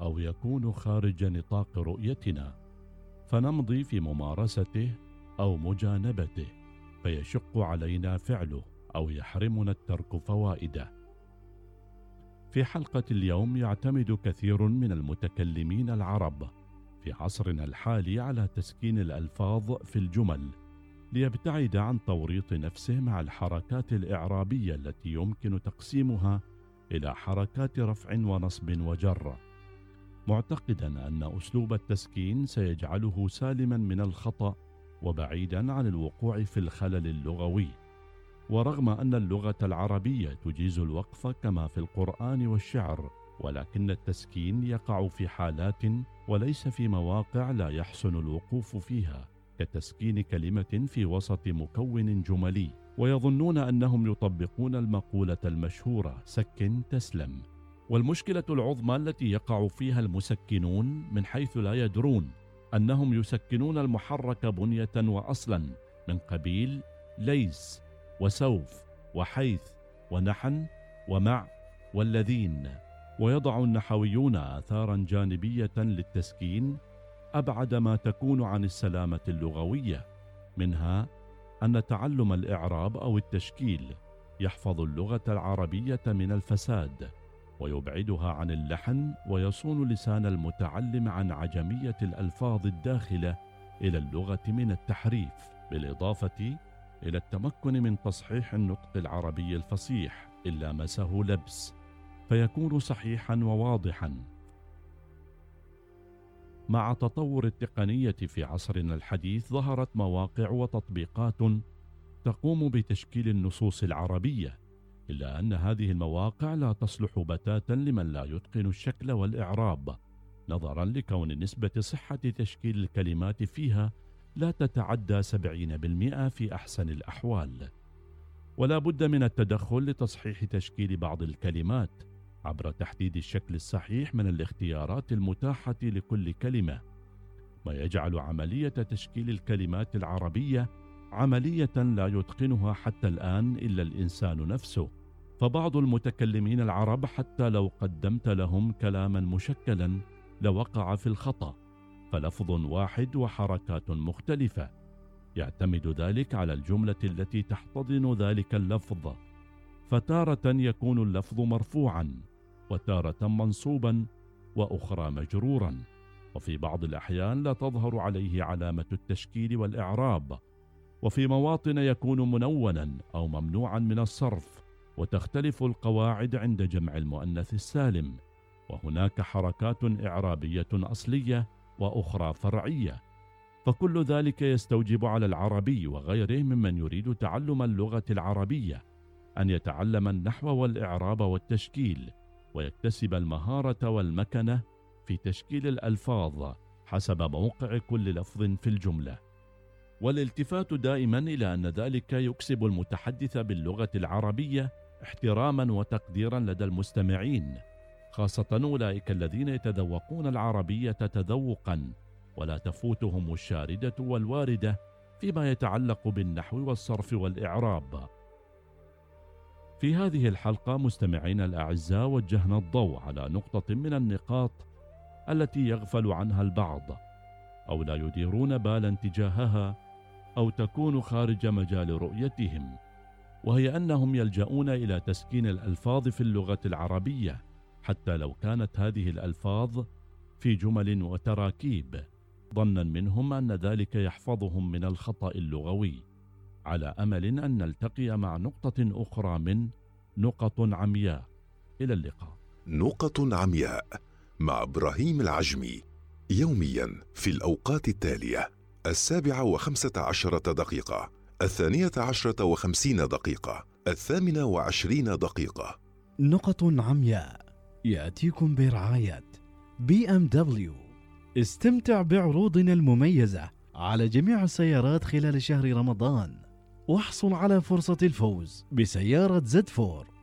أو يكون خارج نطاق رؤيتنا فنمضي في ممارسته أو مجانبته فيشق علينا فعله أو يحرمنا الترك فوائده. في حلقة اليوم يعتمد كثير من المتكلمين العرب في عصرنا الحالي على تسكين الألفاظ في الجمل ليبتعد عن توريط نفسه مع الحركات الإعرابية التي يمكن تقسيمها إلى حركات رفع ونصب وجر. معتقدا أن أسلوب التسكين سيجعله سالما من الخطأ وبعيدا عن الوقوع في الخلل اللغوي. ورغم أن اللغة العربية تجيز الوقف كما في القرآن والشعر ولكن التسكين يقع في حالات وليس في مواقع لا يحسن الوقوف فيها كتسكين كلمة في وسط مكون جملي. ويظنون أنهم يطبقون المقولة المشهورة سكن تسلم والمشكلة العظمى التي يقع فيها المسكنون من حيث لا يدرون أنهم يسكنون المحرك بنية واصلا من قبيل ليس وسوف وحيث ونحن ومع والذين. ويضع النحويون اثارا جانبية للتسكين أبعد ما تكون عن السلامة اللغوية منها أن تعلم الإعراب أو التشكيل يحفظ اللغة العربية من الفساد. ويبعدها عن اللحن ويصون لسان المتعلم عن عجمية الألفاظ الداخلة إلى اللغة من التحريف بالإضافة إلى التمكن من تصحيح النطق العربي الفصيح إلا مسه لبس فيكون صحيحا وواضحا. مع تطور التقنية في عصرنا الحديث ظهرت مواقع وتطبيقات تقوم بتشكيل النصوص العربية إلا أن هذه المواقع لا تصلح بتاتا لمن لا يتقن الشكل والإعراب نظرا لكون نسبة صحة تشكيل الكلمات فيها لا تتعدى 70% في أحسن الأحوال. ولا بد من التدخل لتصحيح تشكيل بعض الكلمات عبر تحديد الشكل الصحيح من الاختيارات المتاحة لكل كلمة. ما يجعل عملية تشكيل الكلمات العربية عملية لا يتقنها حتى الآن إلا الإنسان نفسه. فبعض المتكلمين العرب حتى لو قدمت لهم كلاما مشكلا لوقع في الخطأ. فلفظ واحد وحركات مختلفة. يعتمد ذلك على الجملة التي تحتضن ذلك اللفظ. فتارة يكون اللفظ مرفوعا وتارة منصوبا وأخرى مجرورا. وفي بعض الأحيان لا تظهر عليه علامة التشكيل والإعراب. وفي مواطن يكون منونا أو ممنوعا من الصرف وتختلف القواعد عند جمع المؤنث السالم. وهناك حركات إعرابية أصلية وأخرى فرعية. فكل ذلك يستوجب على العربي وغيره ممن يريد تعلم اللغة العربية أن يتعلم النحو والإعراب والتشكيل ويكتسب المهارة والمكنة في تشكيل الألفاظ حسب موقع كل لفظ في الجملة. والالتفات دائما إلى أن ذلك يكسب المتحدث باللغة العربية احتراما وتقديرا لدى المستمعين خاصة أولئك الذين يتذوقون العربية تذوقا ولا تفوتهم الشاردة والواردة فيما يتعلق بالنحو والصرف والإعراب. في هذه الحلقة مستمعينا الأعزاء وجهنا الضوء على نقطة من النقاط التي يغفل عنها البعض أو لا يديرون بالا تجاهها. أو تكون خارج مجال رؤيتهم وهي أنهم يلجؤون إلى تسكين الألفاظ في اللغة العربية حتى لو كانت هذه الألفاظ في جمل وتراكيب. ظنا منهم أن ذلك يحفظهم من الخطأ اللغوي على أمل أن نلتقي مع نقطة أخرى من نقط عمياء. إلى اللقاء. نقط عمياء مع إبراهيم العجمي يوميا في الأوقات التالية. السابعة وخمسة عشرة دقيقة الثانية عشرة وخمسين دقيقة الثامنة وعشرين دقيقة. نقط عمياء يأتيكم برعاية بي إم دبليو. استمتع بعروضنا المميزة على جميع السيارات خلال شهر رمضان واحصل على فرصة الفوز بسيارة Z4.